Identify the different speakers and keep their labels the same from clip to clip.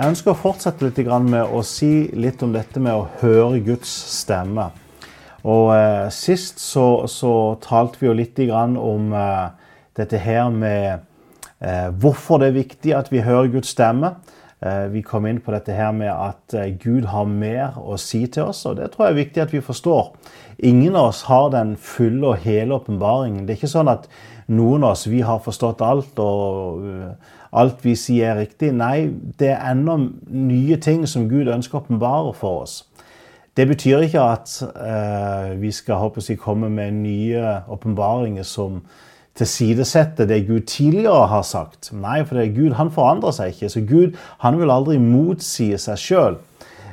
Speaker 1: Jeg ønsker å fortsette litt med å si litt om dette med å høre Guds stemme. Og eh, Sist så, så, talte vi jo litt om eh, dette her med eh, hvorfor det er viktig at vi hører Guds stemme. Eh, vi kom inn på dette her med at eh, Gud har mer å si til oss, og det tror jeg er viktig at vi forstår. Ingen av oss har den fulle og hele åpenbaringen. Det er ikke sånn at noen av oss vi har forstått alt. og uh, alt vi sier er riktig. Nei, det er ennå nye ting som Gud ønsker å åpenbare for oss. Det betyr ikke at uh, vi skal håper komme med nye åpenbaringer som tilsidesetter det Gud tidligere har sagt. Nei, for det er Gud han forandrer seg ikke. Så Gud han vil aldri motsie seg sjøl.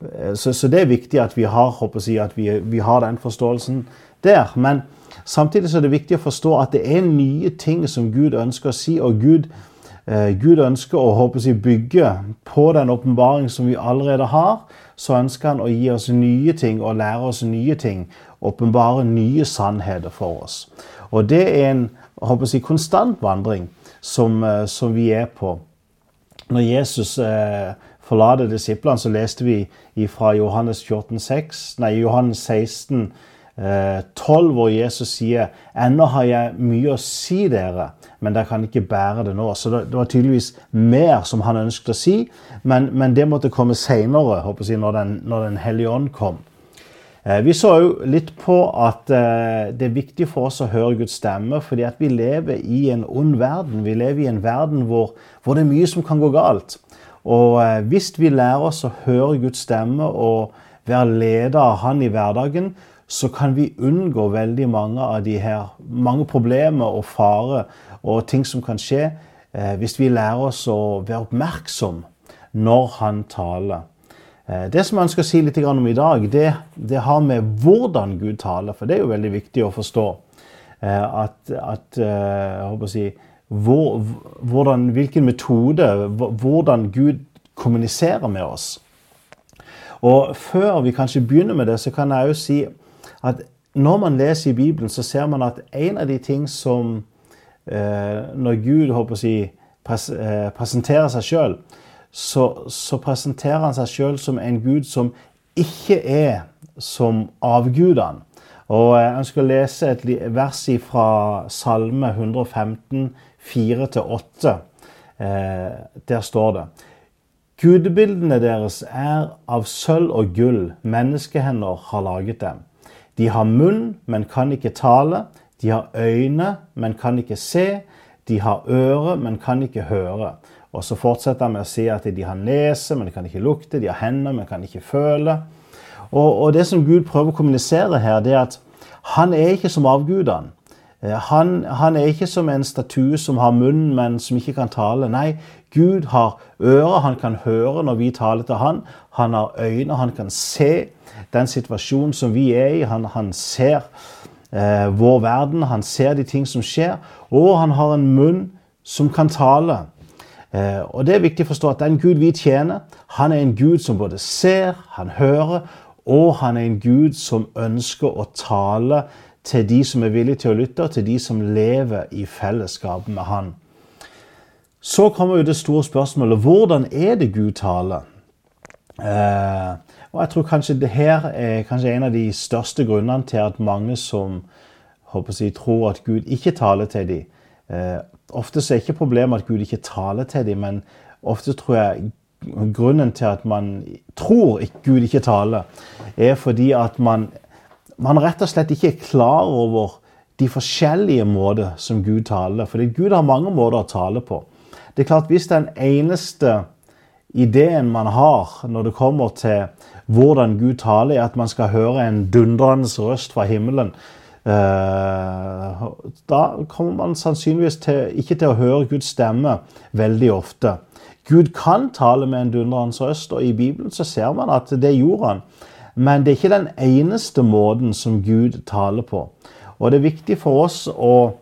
Speaker 1: Eh, så, så, det er viktig at vi har, jeg, at vi, vi har den forståelsen der. Men samtidig er det viktig å forstå at det er nye ting som Gud ønsker å si. og Gud Eh, Gud ønsker å håper jeg, bygge på den åpenbaring som vi allerede har. Så ønsker han å gi oss nye ting og lære oss nye ting. Åpenbare nye sannheter for oss. Og det er en håper jeg, konstant vandring som, eh, som vi er på. Når Jesus eh, forlater disiplene, så leste vi fra Johannes 14, 6, nei, Johannes 16, 12, hvor Jesus sier ennå har jeg mye å si dere men dere kan ikke bære det nå. Så det, var tydeligvis mer som han ønsket å si, men, men det måtte komme seinere, når, den, når Den hellige ånd kom. Eh, vi så jo litt på at eh, det er viktig for oss å høre Guds stemme, fordi at vi lever i en ond verden. Vi lever i en verden hvor, hvor det er mye som kan gå galt. Og eh, hvis vi lærer oss å høre Guds stemme og være leder av Han i hverdagen, så kan vi unngå veldig mange av de her mange problemer og farer og ting som kan skje eh, hvis vi lærer oss å være oppmerksom når han taler. Eh, det som ønsker å si litt om i dag, det, det, har med hvordan Gud taler. For det er jo veldig viktig å forstå eh, at, at jeg håper å si, hvor, hvordan, hvilken metode, hvordan Gud kommuniserer med oss. Og Før vi kanskje begynner med det, så kan jeg jo si at når man leser i Bibelen, så ser man at en av de ting som Eh, når Gud håper å si, eh, presenterer seg sjøl, så, så, presenterer han seg sjøl som en gud som ikke er som avgudene. Og Jeg ønsker å lese et vers fra Salme 115, 4-8. Eh, der står det Gudbildene deres er av sølv og gull, menneskehender har laget dem. De har munn, men kan ikke tale. De har øyne, men kan ikke se. De har øre, men kan ikke høre. Og så fortsetter han med å si at de har nese, men de kan ikke lukte. De har hender, men kan ikke føle. Og, og det som Gud prøver å kommunisere her, det er at han er ikke som avgudene. Eh, han, han, er ikke som en statue som har munn, men som ikke kan tale. Nei, Gud har ører, han kan høre når vi taler til han. Han har øyne, han kan se den situasjonen som vi er i. Han, han ser eh, vår verden. Han ser de ting som skjer, og han har en munn som kan tale. Eh, og Det er viktig å forstå at den Gud vi tjener, han er en Gud som både ser, han hører, og han er en Gud som ønsker å tale til de som er villige til å lytte, og til de som lever i fellesskap med han. Så kommer jo det store spørsmålet hvordan er det Gud taler? Eh, og jeg tror kanskje det her er kanskje en av de største grunnene til at mange som jeg, tror at Gud ikke taler til dem. Eh, ofte så er ikke problemet at Gud ikke taler til dem, men ofte tror jeg grunnen til at man tror at Gud ikke taler, er fordi at man, man rett og slett ikke er klar over de forskjellige måter som Gud taler. Fordi Gud har mange måter å tale på. Det er klart Hvis den eneste ideen man har når det kommer til hvordan Gud taler, er at man skal høre en dundrende røst fra himmelen. Eh, da kommer man sannsynligvis til, ikke til å høre Guds stemme veldig ofte. Gud kan tale med en dundrende røst, og i Bibelen så ser man at det gjorde han. Men det er ikke den eneste måten som Gud taler på. Og det er viktig for oss å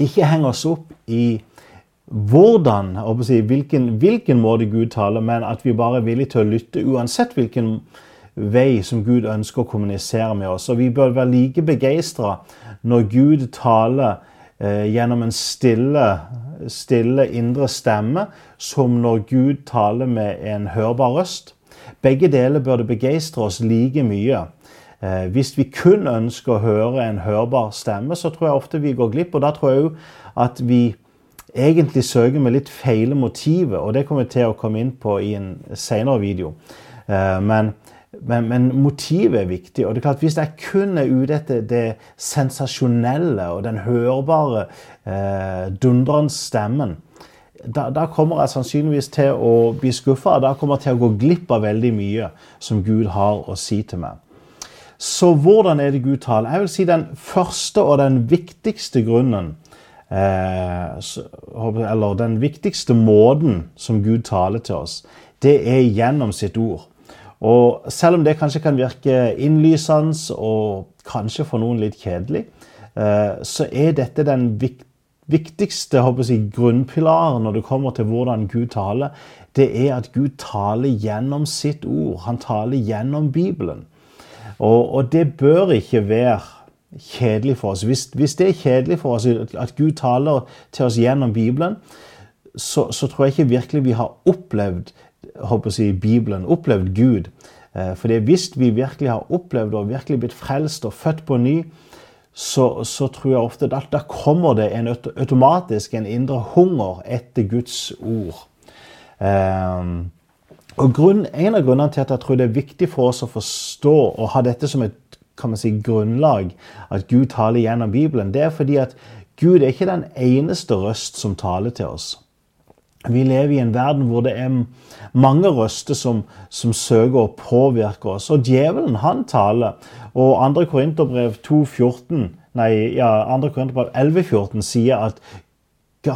Speaker 1: ikke henge oss opp i hvordan, si, hvilken, hvilken, måte Gud taler, men at vi bare er villige til å lytte uansett hvilken vei som Gud ønsker å kommunisere med oss. Og vi bør være like begeistra når Gud taler eh, gjennom en stille, stille indre stemme, som når Gud taler med en hørbar røst. Begge deler burde begeistre oss like mye. Eh, hvis vi kun ønsker å høre en hørbar stemme, så tror jeg ofte vi går glipp. Og da tror jeg òg at vi egentlig søker med litt feile motiver, og det kommer vi til å komme inn på i en senere video. Eh, men, men, men, motivet er viktig. og det er klart Hvis jeg kun er ute etter det sensasjonelle og den hørbare, eh, dundrende stemmen, da, da, kommer jeg sannsynligvis til å bli skuffa. Da kommer jeg til å gå glipp av veldig mye som Gud har å si til meg. Så hvordan er det Gud taler? Jeg vil si Den første og den viktigste grunnen eller den viktigste måten som Gud taler til oss, det er gjennom sitt ord. Og selv om det kanskje kan virke innlysende og kanskje for noen litt kjedelig, eh, så er dette den viktigste jeg, grunnpilaren når det kommer til hvordan Gud taler. Det er at Gud taler gjennom sitt ord. Han taler gjennom Bibelen. Og, og det bør ikke være kjedelig for oss. Hvis, hvis, det er kjedelig for oss at Gud taler til oss gjennom Bibelen, så, så tror jeg ikke virkelig vi har opplevd si, Bibelen, opplevd Gud. Eh, for hvis vi virkelig har opplevd og virkelig blitt frelst og født på ny, så, så tror jeg ofte at da kommer det en automatisk en indre hunger etter Guds ord. Um, og grunn, En av grunnene til at jeg tror det er viktig for oss å forstå og ha dette som et kan man si, grunnlag at Gud taler gjennom Bibelen, det er fordi at Gud er ikke den eneste røst som taler til oss. Vi lever i en verden hvor det er mange røster som, som søker å påvirke oss. Og djevelen, han taler. Og 2. Korinterbrev 2,14 Nei, ja, 2. Korinterbrev 11,14 sier at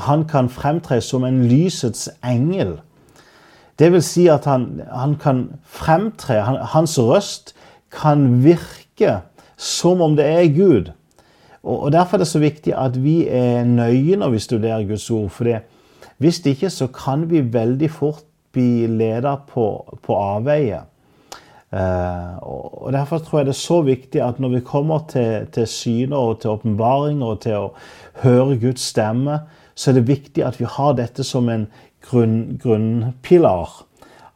Speaker 1: han kan fremtre som en lysets engel. Det vil si at han, han kan fremtre han, Hans røst kan virke virke som om det er Gud. Og Derfor er det så viktig at vi er nøye når vi studerer Guds ord. For hvis ikke så kan vi veldig fort bli ledet på, på avveie. Uh, og Derfor tror jeg det er så viktig at når vi kommer til, til syner og til åpenbaringer og til å høre Guds stemme, så er det viktig at vi har dette som en grunn, grunnpilar.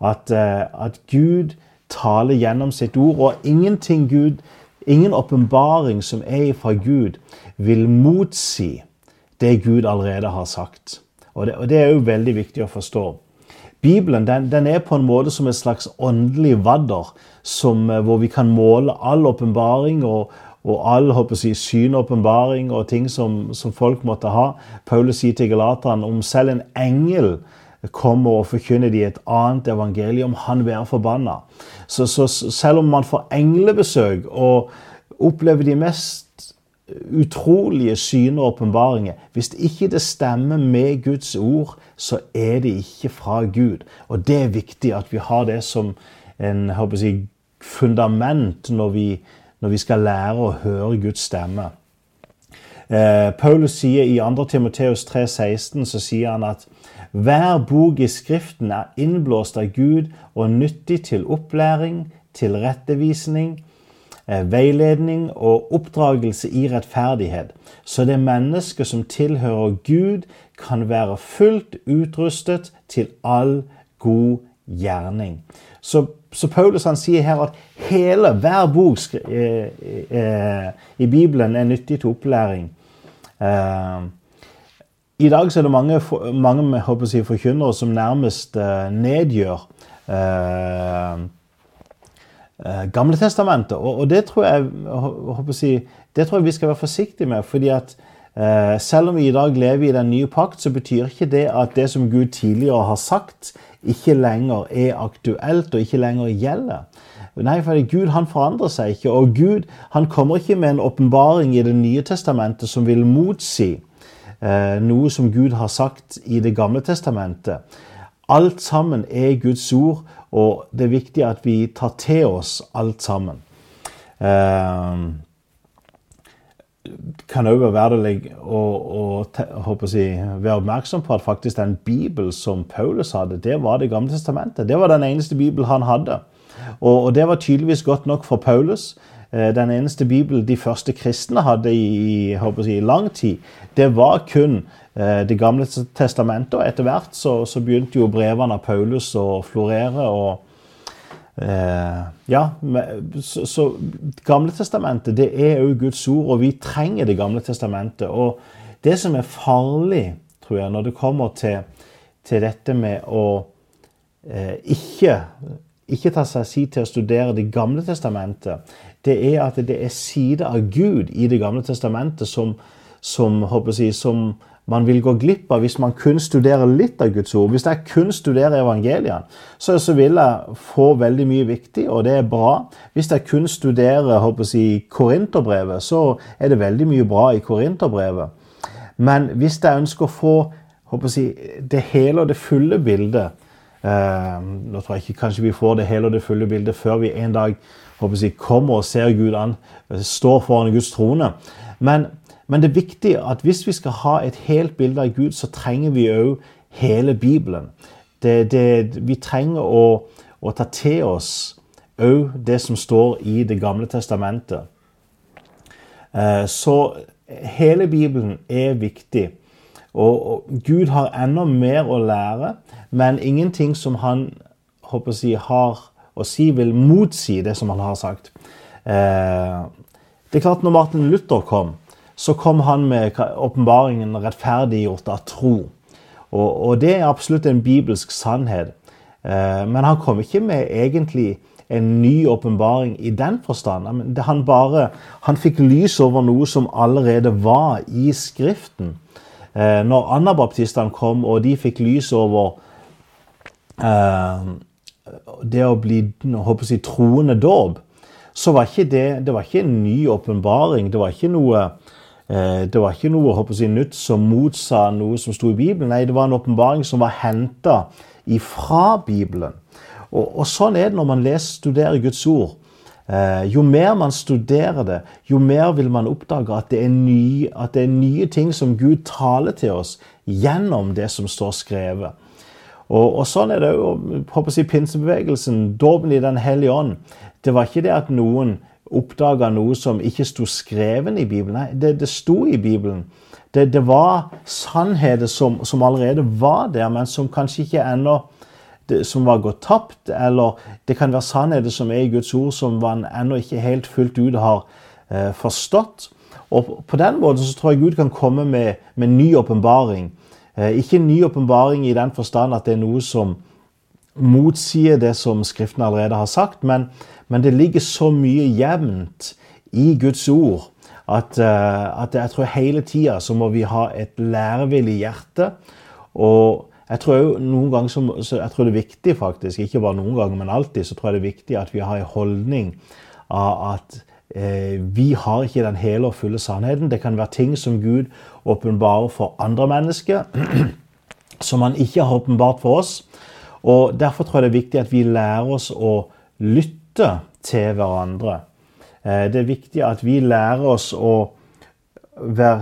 Speaker 1: At, uh, at Gud taler gjennom sitt ord. Og ingenting Gud, ingen åpenbaring som er fra Gud, vil motsi det Gud allerede har sagt. Og det, og det er jo veldig viktig å forstå. Bibelen den, den, er på en måte som et slags åndelig vadder, som, eh, hvor vi kan måle all åpenbaring og, og all håper jeg, synåpenbaring og ting som, som, folk måtte ha. Paulus sier til Galateren om selv en engel kommer og forkynner de et annet evangelium, han være forbanna. Så, så, selv om man får englebesøk og opplever de mest utrolige syner og åpenbaringer Hvis ikke det stemmer med Guds ord, så er det ikke fra Gud. Og det er viktig at vi har det som en jeg, fundament når vi, når vi skal lære å høre Guds stemme. Eh, Paulus sier i 2. Timoteus 3,16 så sier han at hver bok i Skriften er innblåst av Gud og nyttig til opplæring, tilrettevisning, eh, veiledning og oppdragelse i rettferdighet, så det mennesket som tilhører Gud, kan være fullt utrustet til all god gjerning. Så, så Paulus han sier her at hele, hver bok eh, eh, i Bibelen er nyttig til opplæring. Eh, i dag er det mange, mange si, forkynnere som nærmest uh, nedgjør eh, uh, Gamle testamentet. Og, og, det, tror jeg, si, det tror jeg vi skal være forsiktige med. fordi at selv om vi i dag lever i den nye pakt, så betyr ikke det at det som Gud tidligere har sagt, ikke lenger er aktuelt og ikke lenger gjelder. Nei, for Gud han forandrer seg ikke. Og Gud han kommer ikke med en åpenbaring i Det nye testamentet som vil motsi Eh, noe som Gud har sagt i Det gamle testamentet. Alt sammen er Guds ord, og det er viktig at vi tar til oss alt sammen. Det kan òg være verdig å, å si, være oppmerksom på at faktisk den Bibelen som Paulus hadde, det var Det gamle testamentet. Det var den eneste Bibelen han hadde. Og, og det var tydeligvis godt nok for Paulus. Den eneste bibelen de første kristne hadde i, i, lang tid, det var kun Det gamle testamentet. Og etter hvert så, så begynte jo brevene av Paulus å florere. og Eh, ja, så, så Gamletestamentet det er òg Guds ord, og vi trenger Det gamle testamentet. Og det som er farlig, tror jeg, når det kommer til, til dette med å eh, ikke, ikke ta seg tid til å studere Det gamle testamentet, det er at det er sider av Gud i Det gamle testamentet som, som, jeg, som man vil gå glipp av hvis man kun studerer litt av Guds ord. Hvis jeg kun studerer evangeliene, så, så vil jeg få veldig mye viktig, og det er bra. Hvis jeg kun studerer jeg, Korinterbrevet, så er det veldig mye bra i Korinterbrevet. Men hvis jeg ønsker å få jeg, det hele og det fulle bildet eh, Nå tror jeg ikke kanskje vi får det hele og det fulle bildet før vi en dag håper jeg, kommer og ser Gud an, står foran Guds trone. Men men det er viktig at hvis vi skal ha et helt bilde av Gud, så trenger vi òg hele Bibelen. Det, det, vi trenger å, å, ta til oss òg det som står i Det gamle testamentet. Eh, så hele Bibelen er viktig. Og Gud har enda mer å lære, men ingenting som han håper jeg, har å si, vil motsi det som han har sagt. Eh, det er klart Når Martin Luther kom, så kom han med åpenbaringen 'rettferdiggjort av tro'. Og, og, det er absolutt en bibelsk sannhet. Eh, men han kom ikke med egentlig en ny åpenbaring i den forstand. Han bare han fikk lys over noe som allerede var i Skriften. Eh, når anabaptistene kom, og de fikk lys over eh, det å bli håper jeg, troende dåp, så var ikke det, det var ikke en ny åpenbaring. Det var ikke noe Eh, det var ikke noe håper jeg, nytt som motsa noe som sto i Bibelen. Nei, det var en åpenbaring som var henta ifra Bibelen. Og, og, sånn er det når man leser, studerer Guds ord. Eh, jo mer man studerer det, jo mer vil man oppdage at det, nye, at det er nye ting som Gud taler til oss gjennom det som står skrevet. Og, og sånn er det jo si, pinsebevegelsen, dåpen i Den hellige ånd. Det var ikke det at noen oppdaga noe som ikke sto skreven i Bibelen. Nei, det, det sto i Bibelen. Det, det var sannheter som, som, allerede var der, men som kanskje ikke ennå som var gått tapt. Eller det kan være sannheter som er i Guds ord, som man ennå ikke helt fullt ut har eh, forstått. Og På den måten så tror jeg Gud kan komme med, med ny åpenbaring. Eh, en ny åpenbaring i den forstand at det er noe som motsier det som Skriften allerede har sagt, men, men det ligger så mye jevnt i Guds ord at, uh, at jeg tror hele tida så må vi ha et lærevillig hjerte. Og jeg tror noen ganger som, jeg tror det er viktig, faktisk, ikke bare noen ganger, men alltid, så tror jeg det er viktig at vi har en holdning av at eh, vi har ikke den hele og fulle sannheten. Det kan være ting som Gud åpenbarer for andre mennesker, som han ikke har åpenbart for oss. Og Derfor tror jeg det er viktig at vi lærer oss å lytte til hverandre. Eh, det er viktig at vi lærer oss å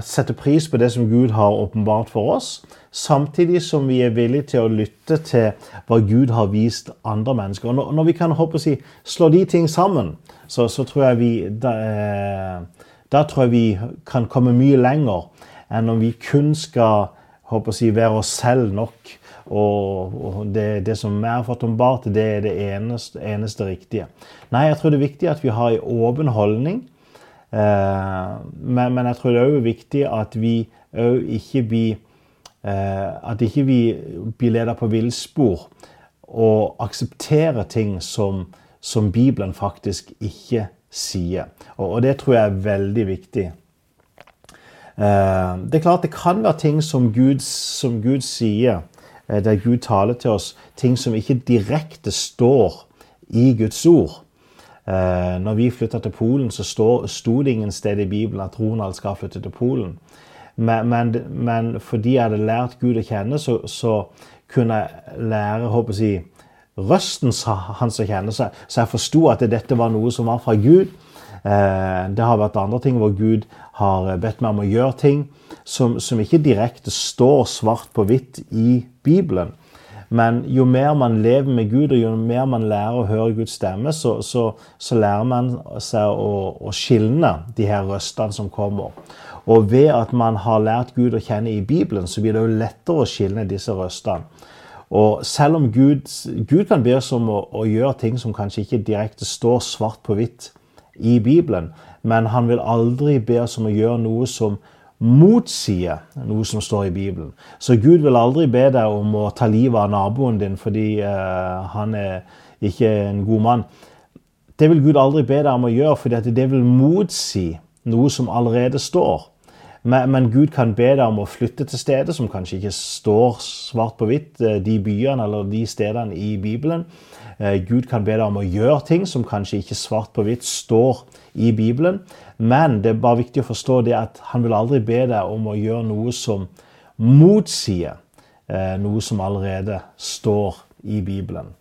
Speaker 1: sette pris på det som Gud har åpenbart for oss, samtidig som vi er villige til å lytte til hva Gud har vist andre mennesker. Og når vi kan håpe å si, slå de ting sammen, så, så tror jeg vi da, eh, da, tror jeg vi kan komme mye lenger enn om vi kun skal håpe å si, være oss selv nok og, og det, det, som fått åpenbart, det er det eneste, eneste, riktige. Nei, jeg tror det er viktig at vi har en åpen holdning. Eh, men, men, jeg tror det er viktig at vi òg ikke blir eh, At ikke vi blir ledet på villspor og aksepterer ting som, som Bibelen faktisk ikke sier. Og, og, det tror jeg er veldig viktig. Eh, det er klart det kan være ting som Gud, som Gud sier der Gud taler til oss ting som ikke direkte står i Guds ord. Eh, når vi flytta til Polen, så sto det ingen sted i Bibelen at Ronald skal flytte til Polen. Men, men, men fordi jeg hadde lært Gud å kjenne, så, så kunne jeg lære håper jeg, røsten hans å kjenne. Så, så jeg forsto at dette var noe som var fra Gud. Eh, det har vært andre ting hvor Gud har bedt meg om å gjøre ting som, som ikke direkte står svart på hvitt i Bibelen. Men jo mer man lever med Gud, og jo mer man lærer å høre Guds stemme, så, så, så lærer man seg å, å skilne de her røstene som kommer. Og ved at man har lært Gud å kjenne i Bibelen, så blir det jo lettere å skilne disse røstene. Og selv om Gud, Gud kan be oss om å, å, gjøre ting som kanskje ikke direkte står svart på hvitt i Bibelen, men han vil aldri be oss om å gjøre noe som motsier noe som står i Bibelen. Så Gud vil aldri be deg om å ta livet av naboen din fordi uh, han er ikke en god mann. Det vil Gud aldri be deg om å gjøre, fordi det vil motsi noe som allerede står. Men, men, Gud kan be deg om å flytte til steder som kanskje ikke står svart på hvitt, eh, de byene eller de stedene i Bibelen. Eh, Gud kan be deg om å gjøre ting som kanskje ikke svart på hvitt står i Bibelen. Men det er bare viktig å forstå det at han vil aldri be deg om å gjøre noe som motsier eh, noe som allerede står i Bibelen.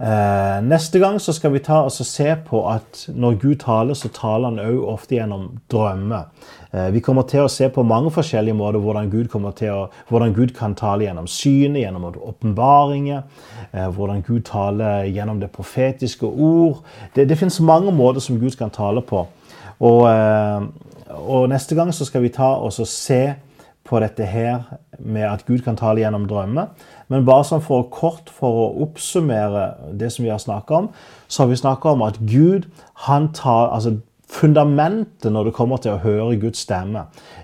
Speaker 1: Eh, neste gang så skal vi ta og se på at når Gud taler, så taler han òg ofte gjennom drømmer. Eh, vi kommer til å se på mange forskjellige måter hvordan Gud, å, hvordan Gud kan tale gjennom synet, gjennom åpenbaringer, eh, hvordan Gud taler gjennom det profetiske ord. Det, det finnes mange måter som Gud kan tale på. Og, eh, og neste gang så skal vi ta og se på dette her med at Gud kan tale gjennom drømmer. Men bare sånn for kort for å oppsummere det som vi har snakka om, så har vi snakka om at Gud han tar, altså Fundamentet når det kommer til å høre Guds stemme,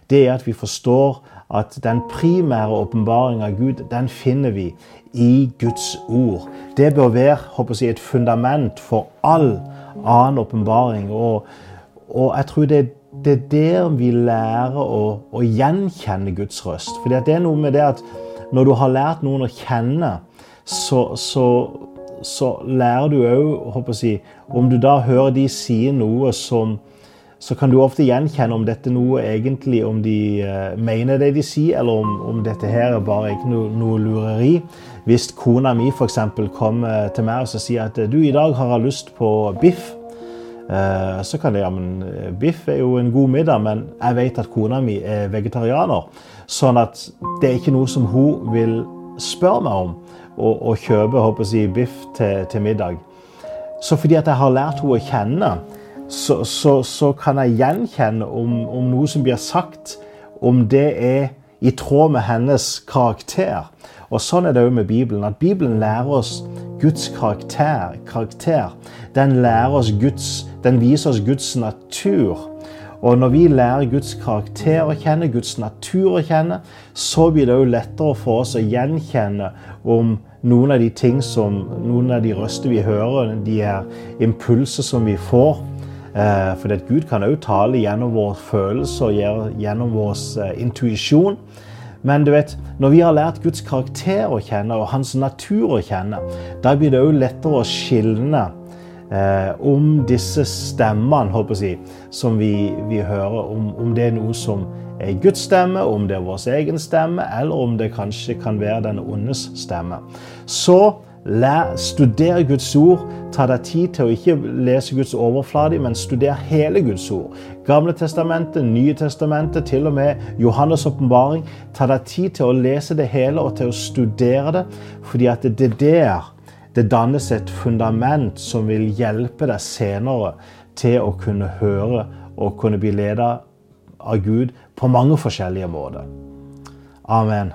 Speaker 1: det er at vi forstår at den primære åpenbaringen av Gud, den finner vi i Guds ord. Det bør være håper jeg, et fundament for all annen åpenbaring. Og, og, jeg tror det, det, er der vi lærer å, å gjenkjenne Guds røst. For det er noe med det at når du har lært noen å kjenne, så, så, så lærer du òg si, Om du da hører de si noe som så kan du ofte gjenkjenne om dette noe egentlig om de uh, mener det de sier, eller om, om dette her er bare ikke noe, noe lureri. Hvis kona mi f.eks. kommer til meg og sier at du, i dag har jeg lyst på biff, så kan det ja, men biff er jo en god middag, men jeg vet at kona mi er vegetarianer. Sånn at det er ikke noe som hun vil spørre meg om å, kjøpe håper jeg, biff til, til, middag. Så fordi at jeg har lært henne å kjenne, så, så, så kan jeg gjenkjenne om, om, noe som blir sagt, om det er i tråd med hennes karakter. Og Sånn er det òg med Bibelen. At Bibelen lærer oss Guds karakter. karakter. Den, lærer oss Guds, den viser oss Guds natur. Og når vi lærer Guds karakter å kjenne, Guds natur å kjenne, så blir det jo lettere for oss å gjenkjenne om noen av de ting som Noen av de røster vi hører, de er impulser som vi får. Eh, for Gud kan òg tale gjennom våre følelser, gjennom vår eh, intuisjon. Men du vet, når vi har lært Guds karakter å kjenne og hans natur å kjenne, da blir det òg lettere å skilne eh, om disse stemmene håper jeg, som vi, vi hører, om, om, det er noe som er Guds stemme, om det er vår egen stemme, eller om det kanskje kan være den ondes stemme. Så Lær, studer Guds ord. Ta deg tid til å ikke lese Guds overflate, men studer hele Guds ord. Gamle testamentet, Nye testamentet, til og med Johannes' åpenbaring. Ta deg tid til å lese det hele og til å studere det, fordi at det er der det dannes et fundament som vil hjelpe deg senere til å kunne høre og kunne bli ledet av Gud på mange forskjellige måter. Amen.